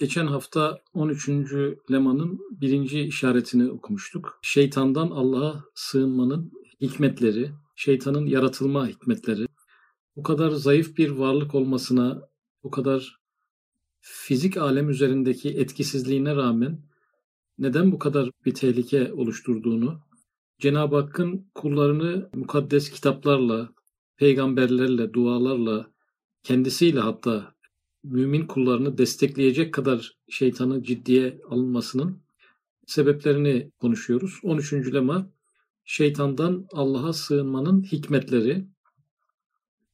Geçen hafta 13. lemanın birinci işaretini okumuştuk. Şeytandan Allah'a sığınmanın hikmetleri, şeytanın yaratılma hikmetleri, bu kadar zayıf bir varlık olmasına, bu kadar fizik alem üzerindeki etkisizliğine rağmen neden bu kadar bir tehlike oluşturduğunu, Cenab-ı Hakk'ın kullarını mukaddes kitaplarla, peygamberlerle, dualarla, kendisiyle hatta mümin kullarını destekleyecek kadar şeytanı ciddiye alınmasının sebeplerini konuşuyoruz. 13. lema şeytandan Allah'a sığınmanın hikmetleri.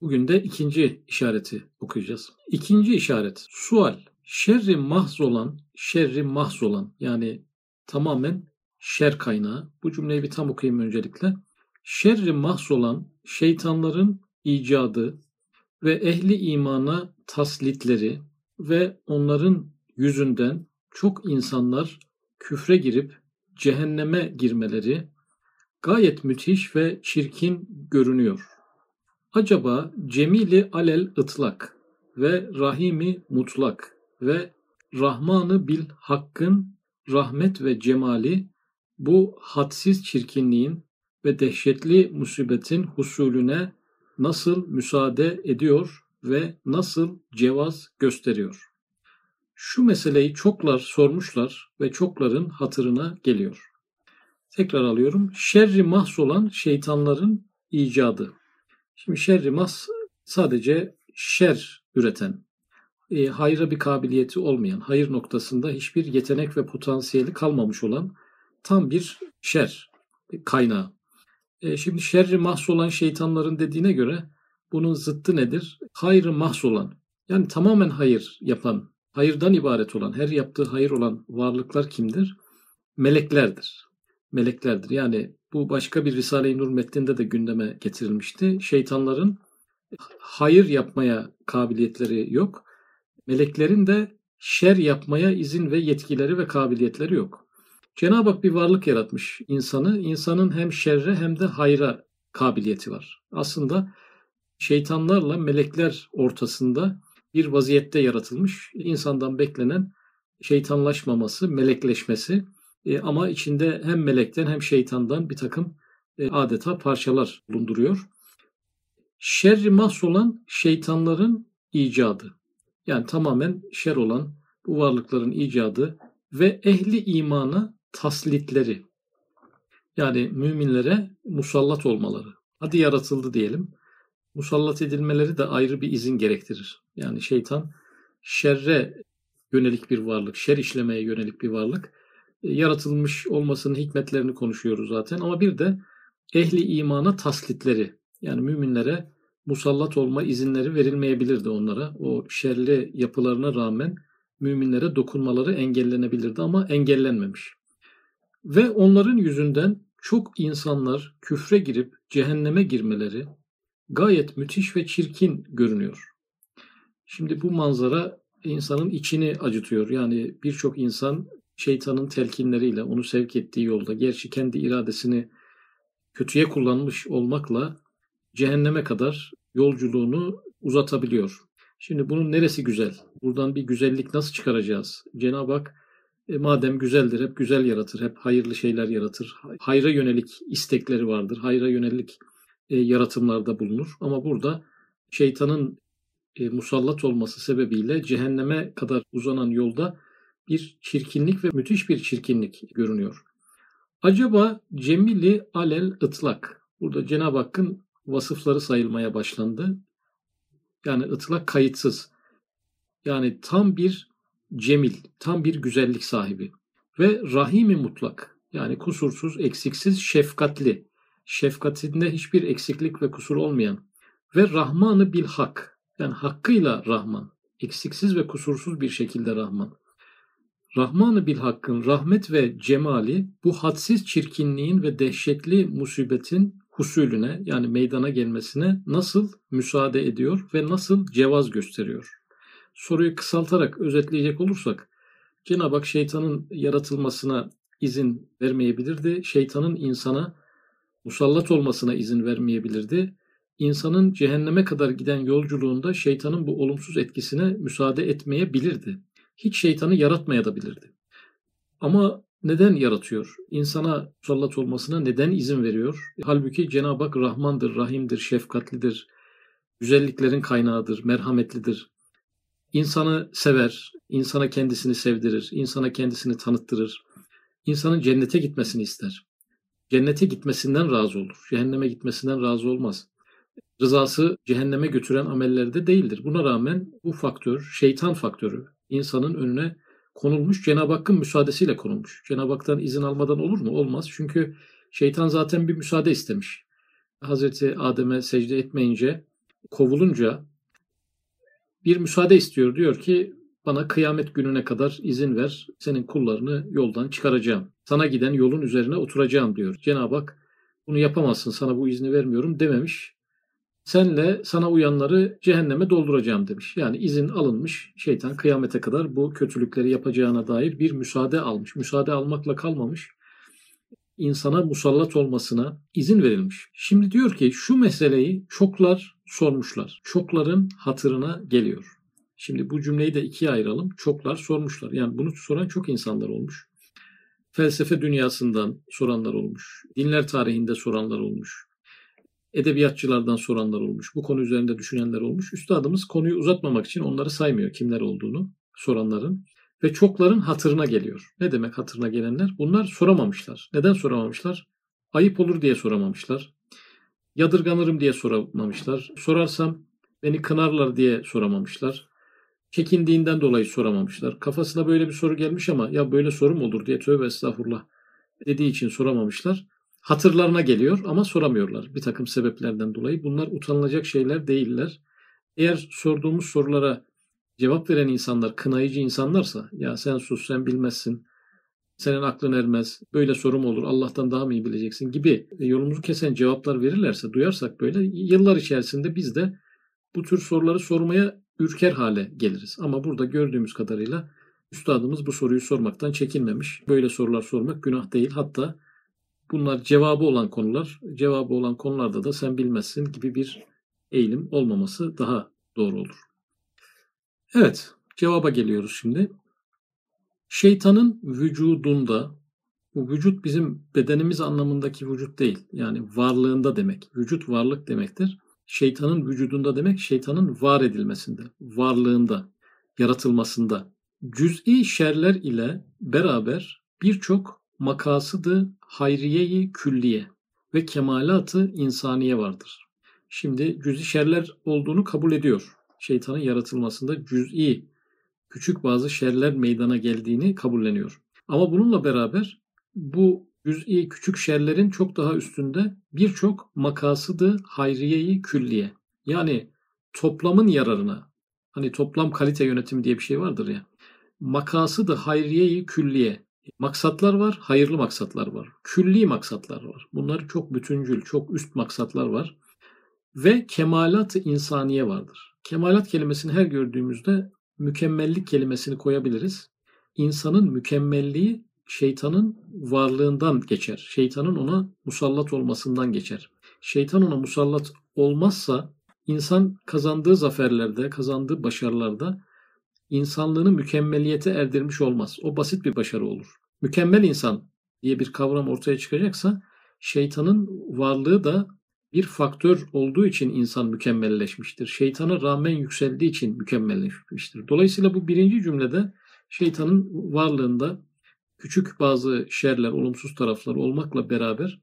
Bugün de ikinci işareti okuyacağız. İkinci işaret sual. Şerri mahz olan, şerri mahz olan yani tamamen şer kaynağı. Bu cümleyi bir tam okuyayım öncelikle. Şerri mahz olan şeytanların icadı ve ehli imana taslitleri ve onların yüzünden çok insanlar küfre girip cehenneme girmeleri gayet müthiş ve çirkin görünüyor. Acaba Cemili alel ıtlak ve Rahimi mutlak ve Rahmanı bil hakkın rahmet ve cemali bu hadsiz çirkinliğin ve dehşetli musibetin husulüne nasıl müsaade ediyor ve nasıl cevaz gösteriyor? Şu meseleyi çoklar sormuşlar ve çokların hatırına geliyor. Tekrar alıyorum. Şerri mahs olan şeytanların icadı. Şimdi şerri mahs sadece şer üreten, e, hayra bir kabiliyeti olmayan, hayır noktasında hiçbir yetenek ve potansiyeli kalmamış olan tam bir şer kaynağı. E, şimdi şerri mahs olan şeytanların dediğine göre bunun zıttı nedir? Hayrı mahs olan. Yani tamamen hayır yapan, hayırdan ibaret olan, her yaptığı hayır olan varlıklar kimdir? Meleklerdir. Meleklerdir. Yani bu başka bir Risale-i Nur metninde de gündeme getirilmişti. Şeytanların hayır yapmaya kabiliyetleri yok. Meleklerin de şer yapmaya izin ve yetkileri ve kabiliyetleri yok. Cenab-ı Hak bir varlık yaratmış insanı. İnsanın hem şerre hem de hayra kabiliyeti var. Aslında şeytanlarla melekler ortasında bir vaziyette yaratılmış. İnsandan beklenen şeytanlaşmaması, melekleşmesi e, ama içinde hem melekten hem şeytandan bir takım e, adeta parçalar bulunduruyor. Şerri mahs olan şeytanların icadı. Yani tamamen şer olan bu varlıkların icadı ve ehli imana taslitleri. Yani müminlere musallat olmaları. Hadi yaratıldı diyelim musallat edilmeleri de ayrı bir izin gerektirir. Yani şeytan şerre yönelik bir varlık, şer işlemeye yönelik bir varlık. E, yaratılmış olmasının hikmetlerini konuşuyoruz zaten ama bir de ehli imana taslitleri yani müminlere musallat olma izinleri verilmeyebilirdi onlara. O şerli yapılarına rağmen müminlere dokunmaları engellenebilirdi ama engellenmemiş. Ve onların yüzünden çok insanlar küfre girip cehenneme girmeleri, gayet müthiş ve çirkin görünüyor. Şimdi bu manzara insanın içini acıtıyor. Yani birçok insan şeytanın telkinleriyle onu sevk ettiği yolda gerçi kendi iradesini kötüye kullanmış olmakla cehenneme kadar yolculuğunu uzatabiliyor. Şimdi bunun neresi güzel? Buradan bir güzellik nasıl çıkaracağız? Cenab-ı Hak e, madem güzeldir, hep güzel yaratır, hep hayırlı şeyler yaratır. Hayra yönelik istekleri vardır, hayra yönelik e, yaratımlarda bulunur. Ama burada şeytanın e, musallat olması sebebiyle cehenneme kadar uzanan yolda bir çirkinlik ve müthiş bir çirkinlik görünüyor. Acaba cemili alel ıtlak. Burada Cenab-ı Hakk'ın vasıfları sayılmaya başlandı. Yani ıtlak kayıtsız. Yani tam bir cemil, tam bir güzellik sahibi. Ve rahimi mutlak. Yani kusursuz, eksiksiz, şefkatli şefkatinde hiçbir eksiklik ve kusur olmayan ve Rahmanı bil hak yani hakkıyla Rahman, eksiksiz ve kusursuz bir şekilde Rahman. Rahmanı bil hakkın rahmet ve cemali bu hadsiz çirkinliğin ve dehşetli musibetin husulüne yani meydana gelmesine nasıl müsaade ediyor ve nasıl cevaz gösteriyor? Soruyu kısaltarak özetleyecek olursak Cenab-ı Hak şeytanın yaratılmasına izin vermeyebilirdi. Şeytanın insana musallat olmasına izin vermeyebilirdi. İnsanın cehenneme kadar giden yolculuğunda şeytanın bu olumsuz etkisine müsaade etmeyebilirdi. hiç şeytanı yaratmayabilirdi. Ama neden yaratıyor? İnsana musallat olmasına neden izin veriyor? Halbuki Cenab-ı Hak Rahmandır, Rahim'dir, şefkatlidir, güzelliklerin kaynağıdır, merhametlidir. İnsanı sever, insana kendisini sevdirir, insana kendisini tanıttırır. İnsanın cennete gitmesini ister. Cennete gitmesinden razı olur. Cehenneme gitmesinden razı olmaz. Rızası cehenneme götüren amellerde değildir. Buna rağmen bu faktör, şeytan faktörü insanın önüne konulmuş. Cenab-ı Hakk'ın müsaadesiyle konulmuş. Cenab-ı Hak'tan izin almadan olur mu? Olmaz. Çünkü şeytan zaten bir müsaade istemiş. Hazreti Adem'e secde etmeyince, kovulunca bir müsaade istiyor. Diyor ki bana kıyamet gününe kadar izin ver. Senin kullarını yoldan çıkaracağım. Sana giden yolun üzerine oturacağım diyor. Cenab-ı Hak bunu yapamazsın sana bu izni vermiyorum dememiş senle sana uyanları cehenneme dolduracağım demiş. Yani izin alınmış şeytan kıyamete kadar bu kötülükleri yapacağına dair bir müsaade almış. Müsaade almakla kalmamış. İnsana musallat olmasına izin verilmiş. Şimdi diyor ki şu meseleyi çoklar sormuşlar. Çokların hatırına geliyor. Şimdi bu cümleyi de ikiye ayıralım. Çoklar sormuşlar. Yani bunu soran çok insanlar olmuş. Felsefe dünyasından soranlar olmuş. Dinler tarihinde soranlar olmuş edebiyatçılardan soranlar olmuş. Bu konu üzerinde düşünenler olmuş. Üstadımız konuyu uzatmamak için onları saymıyor kimler olduğunu soranların ve çokların hatırına geliyor. Ne demek hatırına gelenler? Bunlar soramamışlar. Neden soramamışlar? Ayıp olur diye soramamışlar. Yadırganırım diye soramamışlar. Sorarsam beni kınarlar diye soramamışlar. Çekindiğinden dolayı soramamışlar. Kafasına böyle bir soru gelmiş ama ya böyle soru mu olur diye tövbe estağfurullah dediği için soramamışlar hatırlarına geliyor ama soramıyorlar bir takım sebeplerden dolayı. Bunlar utanılacak şeyler değiller. Eğer sorduğumuz sorulara cevap veren insanlar kınayıcı insanlarsa ya sen sus sen bilmezsin senin aklın ermez böyle sorum olur Allah'tan daha mı iyi bileceksin gibi yolumuzu kesen cevaplar verirlerse duyarsak böyle yıllar içerisinde biz de bu tür soruları sormaya ürker hale geliriz. Ama burada gördüğümüz kadarıyla üstadımız bu soruyu sormaktan çekinmemiş. Böyle sorular sormak günah değil hatta bunlar cevabı olan konular, cevabı olan konularda da sen bilmezsin gibi bir eğilim olmaması daha doğru olur. Evet, cevaba geliyoruz şimdi. Şeytanın vücudunda, bu vücut bizim bedenimiz anlamındaki vücut değil. Yani varlığında demek. Vücut varlık demektir. Şeytanın vücudunda demek şeytanın var edilmesinde, varlığında, yaratılmasında. Cüz'i şerler ile beraber birçok makasıdı hayriyeyi külliye ve kemalatı insaniye vardır. Şimdi cüz'i şerler olduğunu kabul ediyor. Şeytanın yaratılmasında cüz'i küçük bazı şerler meydana geldiğini kabulleniyor. Ama bununla beraber bu cüz'i küçük şerlerin çok daha üstünde birçok makasıdı hayriyeyi külliye. Yani toplamın yararına hani toplam kalite yönetimi diye bir şey vardır ya. Makasıdı hayriyeyi külliye maksatlar var, hayırlı maksatlar var. Külli maksatlar var. Bunlar çok bütüncül, çok üst maksatlar var. Ve kemalat insaniye vardır. Kemalat kelimesini her gördüğümüzde mükemmellik kelimesini koyabiliriz. İnsanın mükemmelliği şeytanın varlığından geçer. Şeytanın ona musallat olmasından geçer. Şeytan ona musallat olmazsa insan kazandığı zaferlerde, kazandığı başarılarda insanlığını mükemmeliyete erdirmiş olmaz. O basit bir başarı olur. Mükemmel insan diye bir kavram ortaya çıkacaksa şeytanın varlığı da bir faktör olduğu için insan mükemmelleşmiştir. Şeytana rağmen yükseldiği için mükemmelleşmiştir. Dolayısıyla bu birinci cümlede şeytanın varlığında küçük bazı şerler, olumsuz taraflar olmakla beraber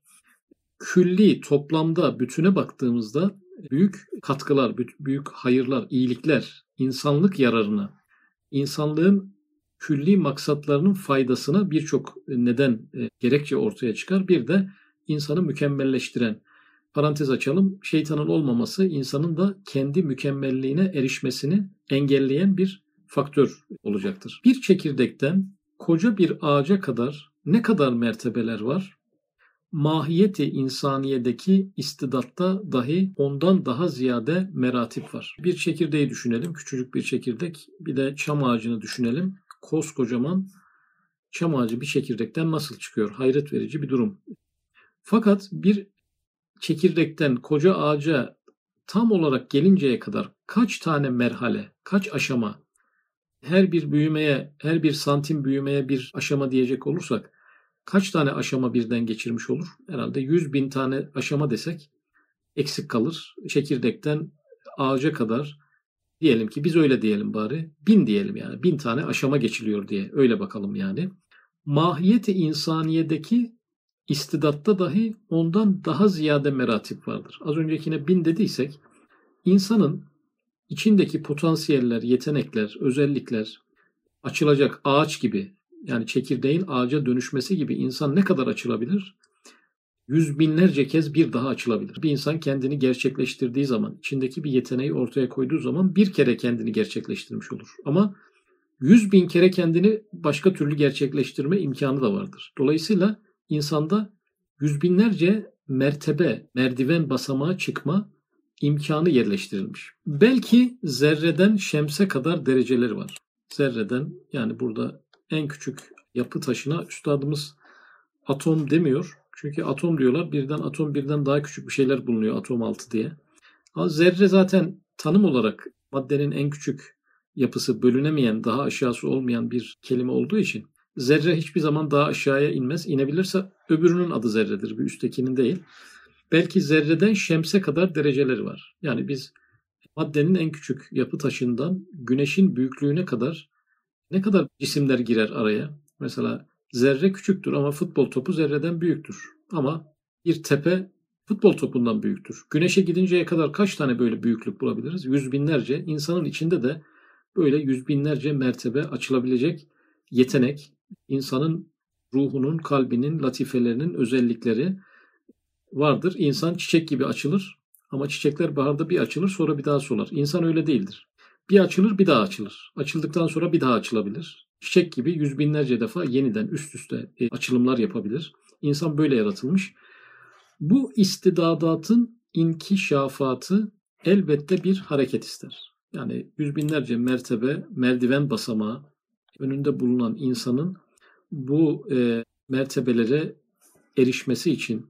külli toplamda bütüne baktığımızda büyük katkılar, büyük hayırlar, iyilikler, insanlık yararına insanlığın külli maksatlarının faydasına birçok neden e, gerekçe ortaya çıkar. Bir de insanı mükemmelleştiren parantez açalım. Şeytanın olmaması insanın da kendi mükemmelliğine erişmesini engelleyen bir faktör olacaktır. Bir çekirdekten koca bir ağaca kadar ne kadar mertebeler var? mahiyeti insaniyedeki istidatta dahi ondan daha ziyade meratip var. Bir çekirdeği düşünelim, küçücük bir çekirdek. Bir de çam ağacını düşünelim. Koskocaman çam ağacı bir çekirdekten nasıl çıkıyor? Hayret verici bir durum. Fakat bir çekirdekten koca ağaca tam olarak gelinceye kadar kaç tane merhale, kaç aşama her bir büyümeye, her bir santim büyümeye bir aşama diyecek olursak kaç tane aşama birden geçirmiş olur? Herhalde 100 bin tane aşama desek eksik kalır. Çekirdekten ağaca kadar diyelim ki biz öyle diyelim bari. Bin diyelim yani. Bin tane aşama geçiliyor diye. Öyle bakalım yani. Mahiyeti insaniyedeki istidatta dahi ondan daha ziyade meratip vardır. Az öncekine bin dediysek insanın içindeki potansiyeller, yetenekler, özellikler açılacak ağaç gibi yani çekirdeğin ağaca dönüşmesi gibi insan ne kadar açılabilir? Yüz binlerce kez bir daha açılabilir. Bir insan kendini gerçekleştirdiği zaman, içindeki bir yeteneği ortaya koyduğu zaman bir kere kendini gerçekleştirmiş olur. Ama yüz bin kere kendini başka türlü gerçekleştirme imkanı da vardır. Dolayısıyla insanda yüz binlerce mertebe, merdiven basamağa çıkma imkanı yerleştirilmiş. Belki zerreden şemse kadar dereceleri var. Zerreden yani burada en küçük yapı taşına üstadımız atom demiyor. Çünkü atom diyorlar birden atom birden daha küçük bir şeyler bulunuyor atom altı diye. Ama zerre zaten tanım olarak maddenin en küçük yapısı bölünemeyen, daha aşağısı olmayan bir kelime olduğu için zerre hiçbir zaman daha aşağıya inmez. İnebilirse öbürünün adı zerredir, bir üsttekinin değil. Belki zerreden şemse kadar dereceleri var. Yani biz maddenin en küçük yapı taşından güneşin büyüklüğüne kadar ne kadar cisimler girer araya? Mesela zerre küçüktür ama futbol topu zerreden büyüktür. Ama bir tepe futbol topundan büyüktür. Güneşe gidinceye kadar kaç tane böyle büyüklük bulabiliriz? Yüz binlerce. İnsanın içinde de böyle yüz binlerce mertebe açılabilecek yetenek, insanın ruhunun, kalbinin, latifelerinin özellikleri vardır. İnsan çiçek gibi açılır ama çiçekler baharda bir açılır sonra bir daha solar. İnsan öyle değildir. Bir açılır bir daha açılır. Açıldıktan sonra bir daha açılabilir. Çiçek gibi yüz binlerce defa yeniden üst üste e, açılımlar yapabilir. İnsan böyle yaratılmış. Bu istidadatın inkişafatı elbette bir hareket ister. Yani yüz binlerce mertebe, merdiven basamağı önünde bulunan insanın bu e, mertebelere erişmesi için,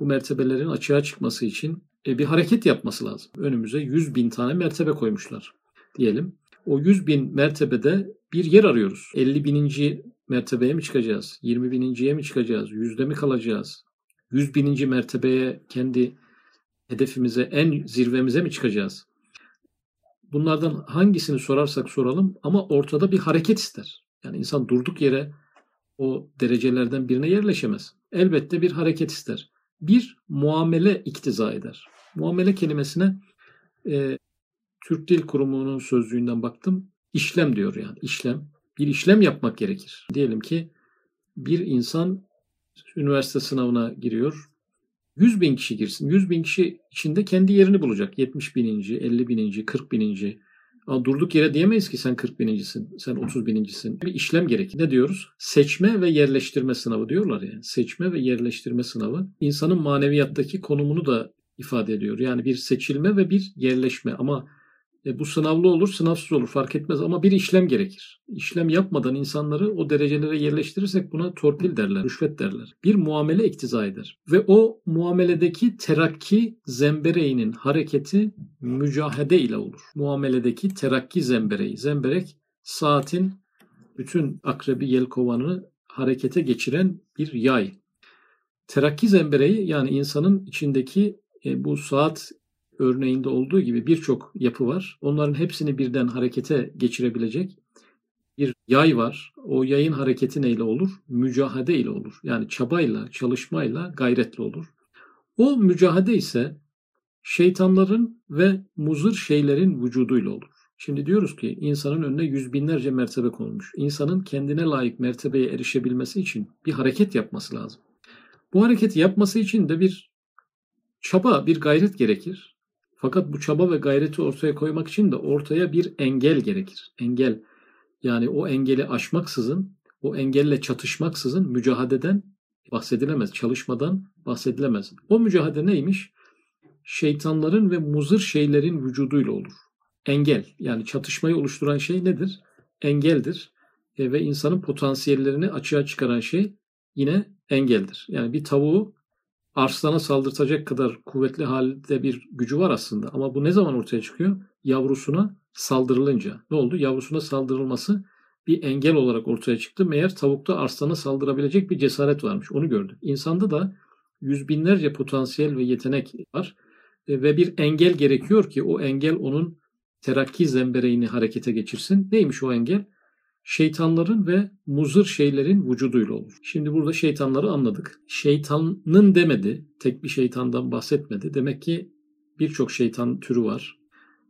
bu mertebelerin açığa çıkması için e, bir hareket yapması lazım. Önümüze yüz bin tane mertebe koymuşlar diyelim. O 100 bin mertebede bir yer arıyoruz. 50 bininci mertebeye mi çıkacağız? 20 bininciye mi çıkacağız? Yüzde mi kalacağız? 100 bininci mertebeye kendi hedefimize, en zirvemize mi çıkacağız? Bunlardan hangisini sorarsak soralım ama ortada bir hareket ister. Yani insan durduk yere o derecelerden birine yerleşemez. Elbette bir hareket ister. Bir muamele iktiza eder. Muamele kelimesine e, Türk Dil Kurumu'nun sözlüğünden baktım. İşlem diyor yani işlem. Bir işlem yapmak gerekir. Diyelim ki bir insan üniversite sınavına giriyor. 100 bin kişi girsin. 100 bin kişi içinde kendi yerini bulacak. 70 bininci, 50 bininci, 40 bininci. Durduk yere diyemeyiz ki sen 40 binincisin, sen 30 binincisin. Bir işlem gerekir. Ne diyoruz? Seçme ve yerleştirme sınavı diyorlar yani. Seçme ve yerleştirme sınavı insanın maneviyattaki konumunu da ifade ediyor. Yani bir seçilme ve bir yerleşme ama e, bu sınavlı olur, sınavsız olur fark etmez ama bir işlem gerekir. İşlem yapmadan insanları o derecelere yerleştirirsek buna torpil derler, rüşvet derler. Bir muamele iktiza eder. Ve o muameledeki terakki zembereğinin hareketi mücahede ile olur. Muameledeki terakki zembereği. Zemberek saatin bütün akrebi yelkovanını harekete geçiren bir yay. Terakki zembereği yani insanın içindeki e, bu saat örneğinde olduğu gibi birçok yapı var. Onların hepsini birden harekete geçirebilecek bir yay var. O yayın hareketi neyle olur? Mücahede ile olur. Yani çabayla, çalışmayla, gayretle olur. O mücahede ise şeytanların ve muzır şeylerin vücuduyla olur. Şimdi diyoruz ki insanın önüne yüz binlerce mertebe konulmuş. İnsanın kendine layık mertebeye erişebilmesi için bir hareket yapması lazım. Bu hareketi yapması için de bir çaba, bir gayret gerekir. Fakat bu çaba ve gayreti ortaya koymak için de ortaya bir engel gerekir. Engel yani o engeli aşmaksızın, o engelle çatışmaksızın mücadeleden bahsedilemez. Çalışmadan bahsedilemez. O mücadele neymiş? Şeytanların ve muzır şeylerin vücuduyla olur. Engel yani çatışmayı oluşturan şey nedir? Engeldir. E, ve insanın potansiyellerini açığa çıkaran şey yine engeldir. Yani bir tavuğu arslana saldırtacak kadar kuvvetli halde bir gücü var aslında. Ama bu ne zaman ortaya çıkıyor? Yavrusuna saldırılınca ne oldu? Yavrusuna saldırılması bir engel olarak ortaya çıktı. Meğer tavukta arslana saldırabilecek bir cesaret varmış. Onu gördük. İnsanda da yüz binlerce potansiyel ve yetenek var. E, ve bir engel gerekiyor ki o engel onun terakki zembereğini harekete geçirsin. Neymiş o engel? Şeytanların ve muzır şeylerin vücuduyla olur. Şimdi burada şeytanları anladık. Şeytanın demedi, tek bir şeytandan bahsetmedi. Demek ki birçok şeytan türü var.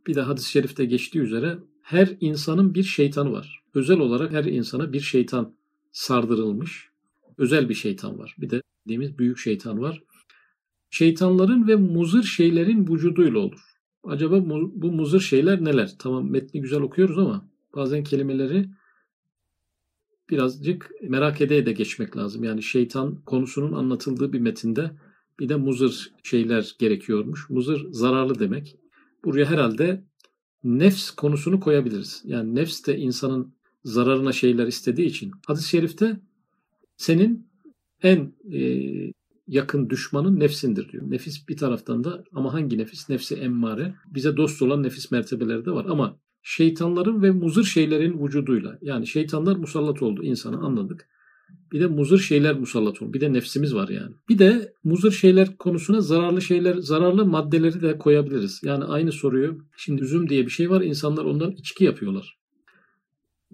Bir de hadis-i şerifte geçtiği üzere her insanın bir şeytanı var. Özel olarak her insana bir şeytan sardırılmış. Özel bir şeytan var. Bir de dediğimiz büyük şeytan var. Şeytanların ve muzır şeylerin vücuduyla olur. Acaba bu muzır şeyler neler? Tamam metni güzel okuyoruz ama bazen kelimeleri birazcık merak ede de geçmek lazım. Yani şeytan konusunun anlatıldığı bir metinde bir de muzır şeyler gerekiyormuş. Muzır zararlı demek. Buraya herhalde nefs konusunu koyabiliriz. Yani nefs de insanın zararına şeyler istediği için. Hadis-i şerifte senin en e, yakın düşmanın nefsindir diyor. Nefis bir taraftan da ama hangi nefis? Nefsi emmare. Bize dost olan nefis mertebeleri de var ama şeytanların ve muzır şeylerin vücuduyla yani şeytanlar musallat oldu insana anladık. Bir de muzır şeyler musallat oldu. Bir de nefsimiz var yani. Bir de muzır şeyler konusuna zararlı şeyler, zararlı maddeleri de koyabiliriz. Yani aynı soruyu şimdi üzüm diye bir şey var. insanlar ondan içki yapıyorlar.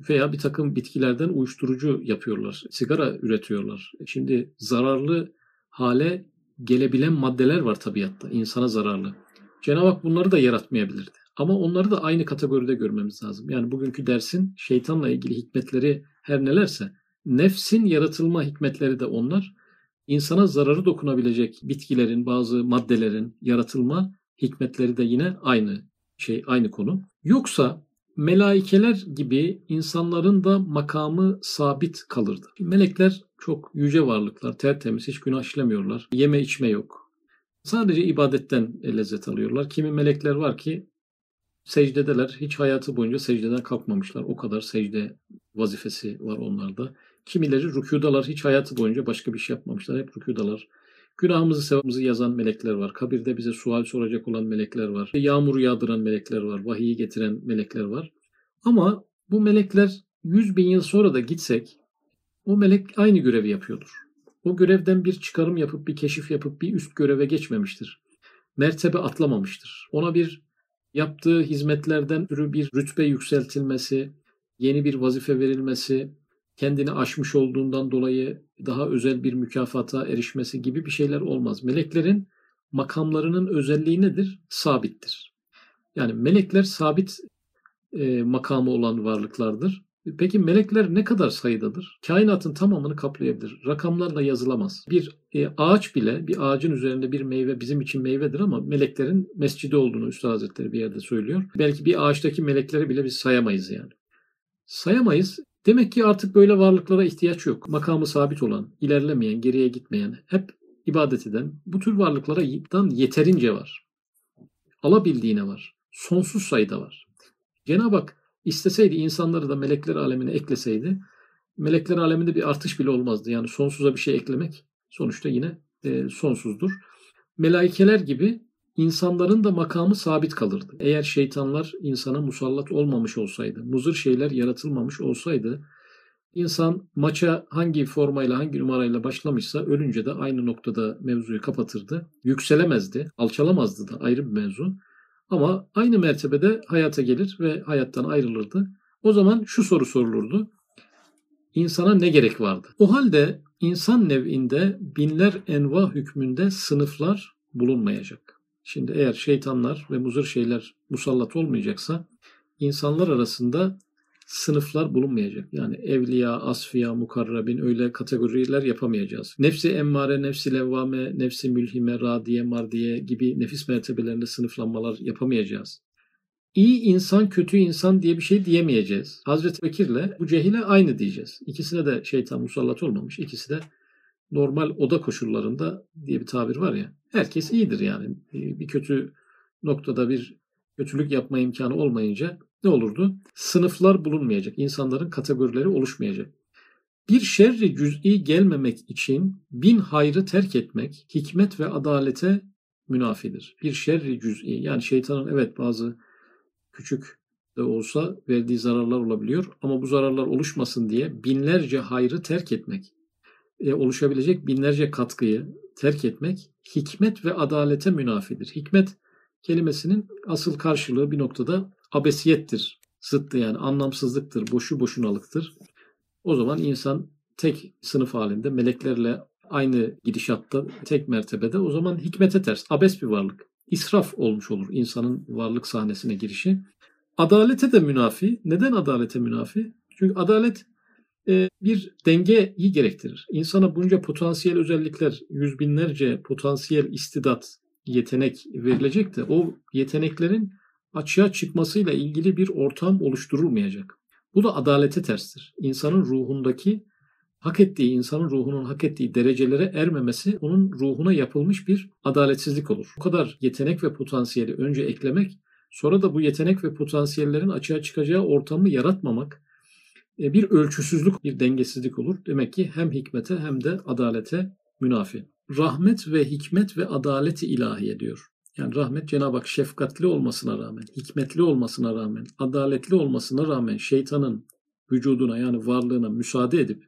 Veya bir takım bitkilerden uyuşturucu yapıyorlar. Sigara üretiyorlar. Şimdi zararlı hale gelebilen maddeler var tabiatta. insana zararlı. Cenab-ı Hak bunları da yaratmayabilirdi. Ama onları da aynı kategoride görmemiz lazım. Yani bugünkü dersin şeytanla ilgili hikmetleri her nelerse nefsin yaratılma hikmetleri de onlar. İnsana zararı dokunabilecek bitkilerin, bazı maddelerin yaratılma hikmetleri de yine aynı şey, aynı konu. Yoksa melaikeler gibi insanların da makamı sabit kalırdı. Melekler çok yüce varlıklar, tertemiz, hiç günah işlemiyorlar. Yeme içme yok. Sadece ibadetten lezzet alıyorlar. Kimi melekler var ki secdedeler. Hiç hayatı boyunca secdeden kalkmamışlar. O kadar secde vazifesi var onlarda. Kimileri rükudalar. Hiç hayatı boyunca başka bir şey yapmamışlar. Hep rükudalar. Günahımızı sevabımızı yazan melekler var. Kabirde bize sual soracak olan melekler var. Yağmuru yağdıran melekler var. Vahiyi getiren melekler var. Ama bu melekler 100 bin yıl sonra da gitsek o melek aynı görevi yapıyordur. O görevden bir çıkarım yapıp bir keşif yapıp bir üst göreve geçmemiştir. Mertebe atlamamıştır. Ona bir yaptığı hizmetlerden ürü bir rütbe yükseltilmesi, yeni bir vazife verilmesi, kendini aşmış olduğundan dolayı daha özel bir mükafata erişmesi gibi bir şeyler olmaz. Meleklerin makamlarının özelliği nedir? Sabittir. Yani melekler sabit e, makamı olan varlıklardır. Peki melekler ne kadar sayıdadır? Kainatın tamamını kaplayabilir. Rakamlarla yazılamaz. Bir e, ağaç bile, bir ağacın üzerinde bir meyve bizim için meyvedir ama meleklerin mescidi olduğunu Üstad Hazretleri bir yerde söylüyor. Belki bir ağaçtaki melekleri bile biz sayamayız yani. Sayamayız. Demek ki artık böyle varlıklara ihtiyaç yok. Makamı sabit olan, ilerlemeyen, geriye gitmeyen, hep ibadet eden bu tür varlıklara yeterince var. Alabildiğine var. Sonsuz sayıda var. Cenab-ı Hak isteseydi insanları da melekler alemine ekleseydi melekler aleminde bir artış bile olmazdı. Yani sonsuza bir şey eklemek sonuçta yine e, sonsuzdur. Melaikeler gibi insanların da makamı sabit kalırdı. Eğer şeytanlar insana musallat olmamış olsaydı, muzır şeyler yaratılmamış olsaydı, insan maça hangi formayla, hangi numarayla başlamışsa ölünce de aynı noktada mevzuyu kapatırdı. Yükselemezdi, alçalamazdı da ayrı bir mevzu. Ama aynı mertebede hayata gelir ve hayattan ayrılırdı. O zaman şu soru sorulurdu. İnsana ne gerek vardı? O halde insan nev'inde binler enva hükmünde sınıflar bulunmayacak. Şimdi eğer şeytanlar ve muzır şeyler musallat olmayacaksa insanlar arasında sınıflar bulunmayacak. Yani evliya, asfiya, mukarrabin öyle kategoriler yapamayacağız. Nefsi emmare, nefsi levvame, nefsi mülhime, radiye, mardiye gibi nefis mertebelerinde sınıflanmalar yapamayacağız. İyi insan, kötü insan diye bir şey diyemeyeceğiz. Hazreti Bekir'le bu cehile aynı diyeceğiz. İkisine de şeytan musallat olmamış. İkisi de normal oda koşullarında diye bir tabir var ya. Herkes iyidir yani. Bir kötü noktada bir kötülük yapma imkanı olmayınca ne olurdu? Sınıflar bulunmayacak. İnsanların kategorileri oluşmayacak. Bir şerri cüz'i gelmemek için bin hayrı terk etmek hikmet ve adalete münafidir. Bir şerri cüz'i yani şeytanın evet bazı küçük de olsa verdiği zararlar olabiliyor. Ama bu zararlar oluşmasın diye binlerce hayrı terk etmek, e, oluşabilecek binlerce katkıyı terk etmek hikmet ve adalete münafidir. Hikmet kelimesinin asıl karşılığı bir noktada abesiyettir. Zıttı yani anlamsızlıktır, boşu boşunalıktır. O zaman insan tek sınıf halinde meleklerle aynı gidişatta tek mertebede o zaman hikmete ters, abes bir varlık. İsraf olmuş olur insanın varlık sahnesine girişi. Adalete de münafi. Neden adalete münafi? Çünkü adalet e, bir dengeyi gerektirir. İnsana bunca potansiyel özellikler, yüz binlerce potansiyel istidat, yetenek verilecek de o yeteneklerin açığa çıkmasıyla ilgili bir ortam oluşturulmayacak. Bu da adalete terstir. İnsanın ruhundaki hak ettiği, insanın ruhunun hak ettiği derecelere ermemesi onun ruhuna yapılmış bir adaletsizlik olur. Bu kadar yetenek ve potansiyeli önce eklemek, sonra da bu yetenek ve potansiyellerin açığa çıkacağı ortamı yaratmamak e, bir ölçüsüzlük, bir dengesizlik olur. Demek ki hem hikmete hem de adalete münafi. Rahmet ve hikmet ve adaleti ilahiye diyor. Yani rahmet Cenab-ı Hak şefkatli olmasına rağmen, hikmetli olmasına rağmen, adaletli olmasına rağmen şeytanın vücuduna yani varlığına müsaade edip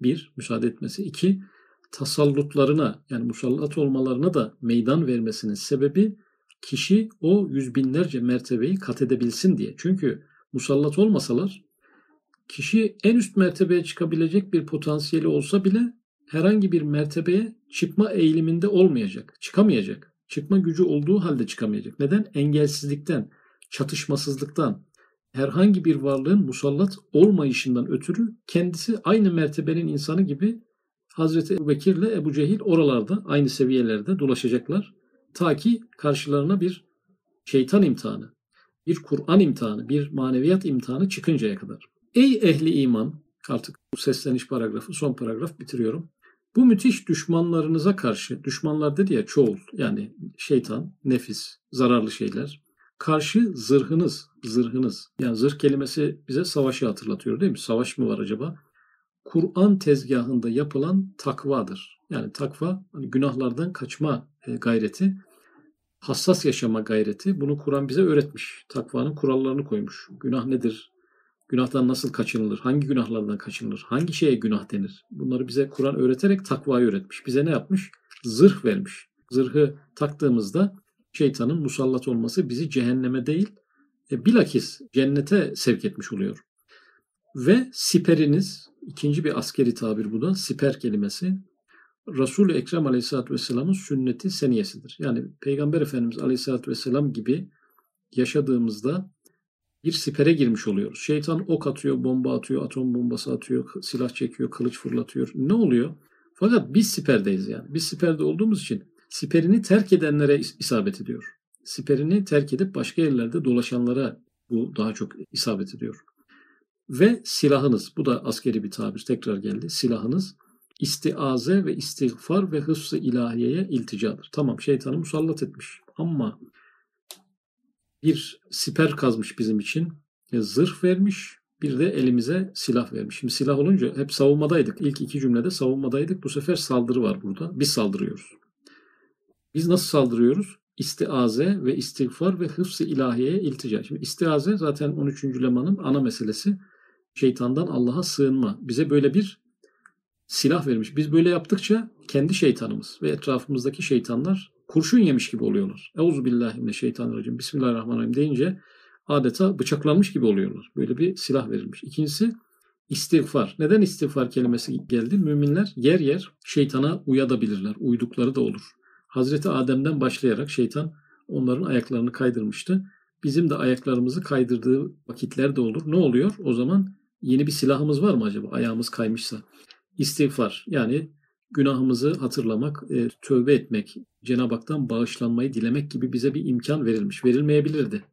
bir, müsaade etmesi. iki tasallutlarına yani musallat olmalarına da meydan vermesinin sebebi kişi o yüz binlerce mertebeyi kat edebilsin diye. Çünkü musallat olmasalar kişi en üst mertebeye çıkabilecek bir potansiyeli olsa bile herhangi bir mertebeye çıkma eğiliminde olmayacak, çıkamayacak. Çıkma gücü olduğu halde çıkamayacak. Neden? Engelsizlikten, çatışmasızlıktan, herhangi bir varlığın musallat olmayışından ötürü kendisi aynı mertebenin insanı gibi Hazreti Ebu Bekir ile Ebu Cehil oralarda aynı seviyelerde dolaşacaklar. Ta ki karşılarına bir şeytan imtihanı, bir Kur'an imtihanı, bir maneviyat imtihanı çıkıncaya kadar. Ey ehli iman, artık bu sesleniş paragrafı, son paragraf bitiriyorum. Bu müthiş düşmanlarınıza karşı, düşmanlar dedi ya çoğul, yani şeytan, nefis, zararlı şeyler, karşı zırhınız, zırhınız. Yani zırh kelimesi bize savaşı hatırlatıyor değil mi? Savaş mı var acaba? Kur'an tezgahında yapılan takvadır. Yani takva hani günahlardan kaçma e, gayreti, hassas yaşama gayreti. Bunu Kur'an bize öğretmiş. Takvanın kurallarını koymuş. Günah nedir? Günahtan nasıl kaçınılır? Hangi günahlardan kaçınılır? Hangi şeye günah denir? Bunları bize Kur'an öğreterek takvayı öğretmiş. Bize ne yapmış? Zırh vermiş. Zırhı taktığımızda şeytanın musallat olması bizi cehenneme değil, e, bilakis cennete sevk etmiş oluyor. Ve siperiniz, ikinci bir askeri tabir bu da, siper kelimesi, Resul-i Ekrem Aleyhisselatü Vesselam'ın sünneti seniyesidir. Yani Peygamber Efendimiz Aleyhisselatü Vesselam gibi yaşadığımızda bir sipere girmiş oluyoruz. Şeytan ok atıyor, bomba atıyor, atom bombası atıyor, silah çekiyor, kılıç fırlatıyor. Ne oluyor? Fakat biz siperdeyiz yani. Biz siperde olduğumuz için siperini terk edenlere isabet ediyor. Siperini terk edip başka yerlerde dolaşanlara bu daha çok isabet ediyor. Ve silahınız, bu da askeri bir tabir tekrar geldi. Silahınız istiaze ve istiğfar ve hıfz-ı ilahiyeye ilticadır. Tamam şeytanı musallat etmiş ama bir siper kazmış bizim için. E, zırh vermiş, bir de elimize silah vermiş. Şimdi silah olunca hep savunmadaydık. İlk iki cümlede savunmadaydık. Bu sefer saldırı var burada. Biz saldırıyoruz. Biz nasıl saldırıyoruz? İstiaze ve istiğfar ve hıfz-ı ilahiyeye iltica. Şimdi istiaze zaten 13. lemanın ana meselesi. Şeytandan Allah'a sığınma. Bize böyle bir silah vermiş. Biz böyle yaptıkça kendi şeytanımız ve etrafımızdaki şeytanlar kurşun yemiş gibi oluyorlar. Euzubillahimineşşeytanirracim. Bismillahirrahmanirrahim deyince adeta bıçaklanmış gibi oluyorlar. Böyle bir silah verilmiş. İkincisi istiğfar. Neden istiğfar kelimesi geldi? Müminler yer yer şeytana uyadabilirler. Uydukları da olur. Hazreti Adem'den başlayarak şeytan onların ayaklarını kaydırmıştı. Bizim de ayaklarımızı kaydırdığı vakitler de olur. Ne oluyor? O zaman yeni bir silahımız var mı acaba? Ayağımız kaymışsa. İstiğfar yani günahımızı hatırlamak, e, tövbe etmek, Cenab-ı Hak'tan bağışlanmayı dilemek gibi bize bir imkan verilmiş. Verilmeyebilirdi.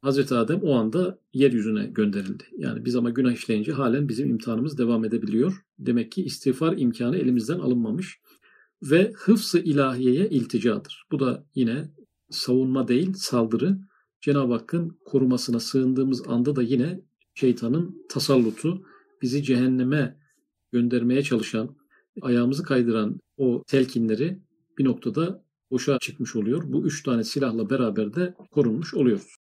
Hazreti Adem o anda yeryüzüne gönderildi. Yani biz ama günah işleyince halen bizim imtihanımız devam edebiliyor. Demek ki istiğfar imkanı elimizden alınmamış ve hıfz-ı ilahiyeye ilticadır. Bu da yine savunma değil saldırı. Cenab-ı Hakk'ın korumasına sığındığımız anda da yine şeytanın tasallutu bizi cehenneme göndermeye çalışan, ayağımızı kaydıran o telkinleri bir noktada boşa çıkmış oluyor. Bu üç tane silahla beraber de korunmuş oluyoruz.